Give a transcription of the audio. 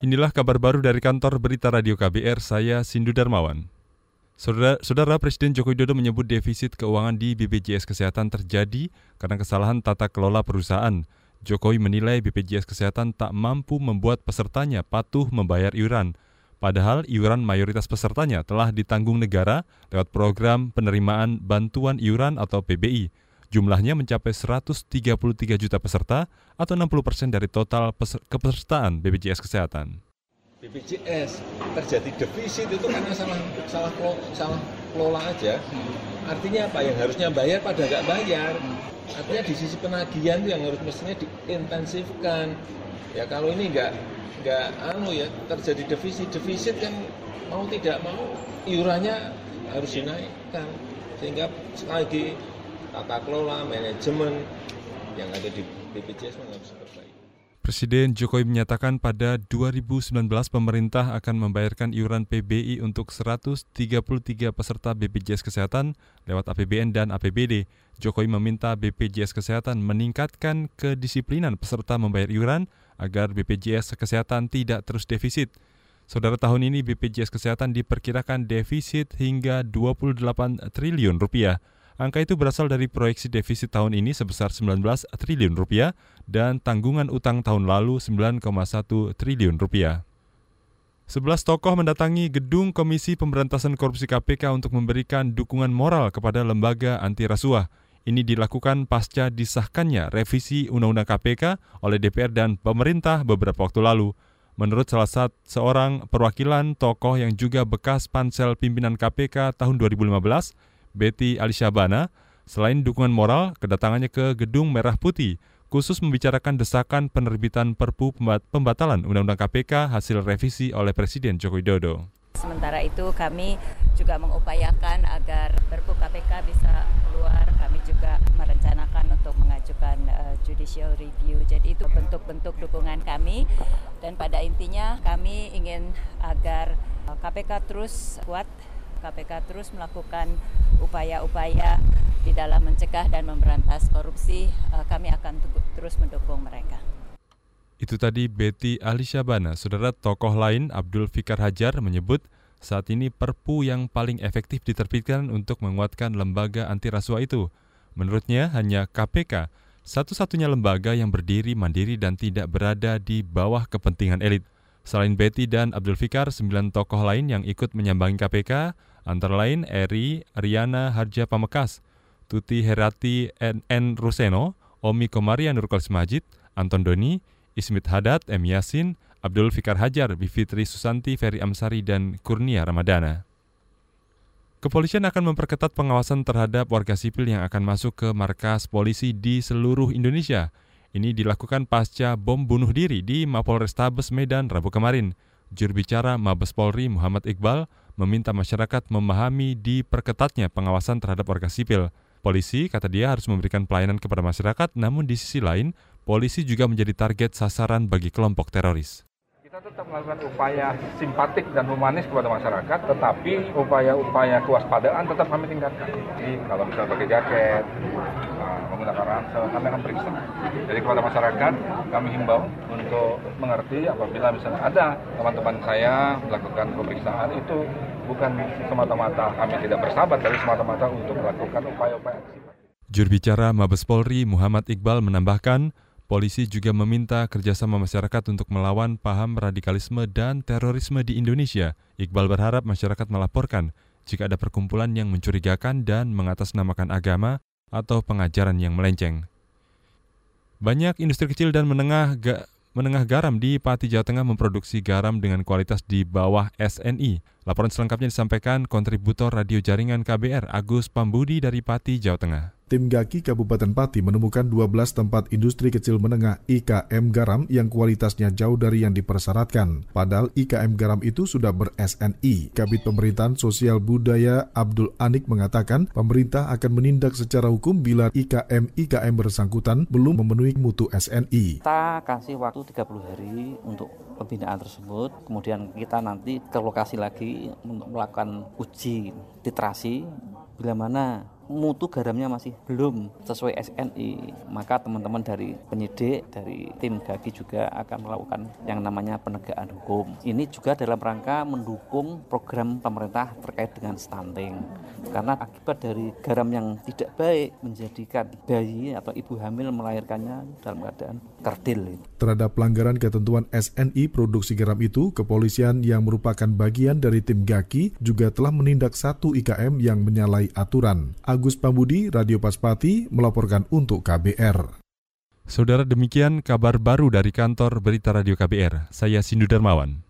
Inilah kabar baru dari kantor berita radio KBR, saya Sindu Darmawan. Saudara, Saudara Presiden Joko Widodo menyebut defisit keuangan di BPJS Kesehatan terjadi karena kesalahan tata kelola perusahaan. Jokowi menilai BPJS Kesehatan tak mampu membuat pesertanya patuh membayar iuran. Padahal iuran mayoritas pesertanya telah ditanggung negara lewat program penerimaan bantuan iuran atau PBI. Jumlahnya mencapai 133 juta peserta atau 60 persen dari total kepesertaan BPJS Kesehatan. BPJS terjadi defisit itu karena salah salah salah kelola aja. Artinya apa? Yang harusnya bayar pada nggak bayar. Artinya di sisi penagihan yang harus mestinya diintensifkan. Ya kalau ini nggak nggak anu ya terjadi defisit defisit kan mau tidak mau iurannya harus dinaikkan sehingga sekali lagi tata kelola, manajemen yang ada di BPJS harus diperbaiki. Presiden Jokowi menyatakan pada 2019 pemerintah akan membayarkan iuran PBI untuk 133 peserta BPJS Kesehatan lewat APBN dan APBD. Jokowi meminta BPJS Kesehatan meningkatkan kedisiplinan peserta membayar iuran agar BPJS Kesehatan tidak terus defisit. Saudara tahun ini BPJS Kesehatan diperkirakan defisit hingga 28 triliun rupiah. Angka itu berasal dari proyeksi defisit tahun ini sebesar 19 triliun rupiah dan tanggungan utang tahun lalu 9,1 triliun rupiah. 11 tokoh mendatangi gedung Komisi Pemberantasan Korupsi KPK untuk memberikan dukungan moral kepada lembaga anti rasuah. Ini dilakukan pasca disahkannya revisi Undang-Undang KPK oleh DPR dan pemerintah beberapa waktu lalu. Menurut salah satu seorang perwakilan tokoh yang juga bekas pansel pimpinan KPK tahun 2015, Betty Alishabana, selain dukungan moral, kedatangannya ke Gedung Merah Putih khusus membicarakan desakan penerbitan Perpu pembatalan Undang-Undang KPK hasil revisi oleh Presiden Joko Widodo. Sementara itu kami juga mengupayakan agar Perpu KPK bisa keluar. Kami juga merencanakan untuk mengajukan uh, judicial review. Jadi itu bentuk-bentuk dukungan kami dan pada intinya kami ingin agar uh, eh, KPK terus kuat KPK terus melakukan upaya-upaya di dalam mencegah dan memberantas korupsi, eh, kami akan terus mendukung mereka. Itu tadi Betty Alisyabana. Saudara tokoh lain Abdul Fikar Hajar menyebut saat ini perpu yang paling efektif diterbitkan untuk menguatkan lembaga anti rasuah itu. Menurutnya hanya KPK, satu-satunya lembaga yang berdiri mandiri dan tidak berada di bawah kepentingan elit. Selain Betty dan Abdul Fikar, sembilan tokoh lain yang ikut menyambangi KPK antara lain Eri Ariana Harja Pamekas, Tuti Herati N. N. Ruseno, Omi Komaria Nurkolis Majid, Anton Doni, Ismit Haddad, M. Yasin, Abdul Fikar Hajar, Bivitri Susanti, Ferry Amsari, dan Kurnia Ramadana. Kepolisian akan memperketat pengawasan terhadap warga sipil yang akan masuk ke markas polisi di seluruh Indonesia. Ini dilakukan pasca bom bunuh diri di Mapolrestabes Medan Rabu kemarin. Juru bicara Mabes Polri Muhammad Iqbal meminta masyarakat memahami di perketatnya pengawasan terhadap warga sipil. Polisi, kata dia, harus memberikan pelayanan kepada masyarakat, namun di sisi lain, polisi juga menjadi target sasaran bagi kelompok teroris. Kita tetap melakukan upaya simpatik dan humanis kepada masyarakat, tetapi upaya-upaya kewaspadaan tetap kami tingkatkan. Jadi kalau bisa pakai jaket, menggunakan ransel, kami akan periksa. Jadi kepada masyarakat, kami himbau untuk mengerti apabila misalnya ada teman-teman saya melakukan pemeriksaan itu bukan semata-mata kami tidak bersahabat, tapi semata-mata untuk melakukan upaya-upaya Juru bicara Mabes Polri Muhammad Iqbal menambahkan, Polisi juga meminta kerjasama masyarakat untuk melawan paham radikalisme dan terorisme di Indonesia. Iqbal berharap masyarakat melaporkan jika ada perkumpulan yang mencurigakan dan mengatasnamakan agama atau pengajaran yang melenceng. Banyak industri kecil dan menengah ga, menengah garam di Pati Jawa Tengah memproduksi garam dengan kualitas di bawah SNI. Laporan selengkapnya disampaikan kontributor radio jaringan KBR Agus Pambudi dari Pati, Jawa Tengah. Tim Gaki Kabupaten Pati menemukan 12 tempat industri kecil menengah IKM garam yang kualitasnya jauh dari yang dipersyaratkan. Padahal IKM garam itu sudah ber-SNI. Kabit Pemerintahan Sosial Budaya Abdul Anik mengatakan pemerintah akan menindak secara hukum bila IKM-IKM bersangkutan belum memenuhi mutu SNI. Kita kasih waktu 30 hari untuk pembinaan tersebut. Kemudian kita nanti ke lokasi lagi untuk melakukan uji literasi bila mana mutu garamnya masih belum sesuai SNI, maka teman-teman dari penyidik, dari tim GAGI juga akan melakukan yang namanya penegakan hukum. Ini juga dalam rangka mendukung program pemerintah terkait dengan stunting. Karena akibat dari garam yang tidak baik menjadikan bayi atau ibu hamil melahirkannya dalam keadaan kerdil. Terhadap pelanggaran ketentuan SNI produksi garam itu, kepolisian yang merupakan bagian dari tim GAKI juga telah menindak satu IKM yang menyalahi aturan. Agus Pambudi, Radio Paspati, melaporkan untuk KBR. Saudara demikian kabar baru dari kantor Berita Radio KBR. Saya Sindu Darmawan.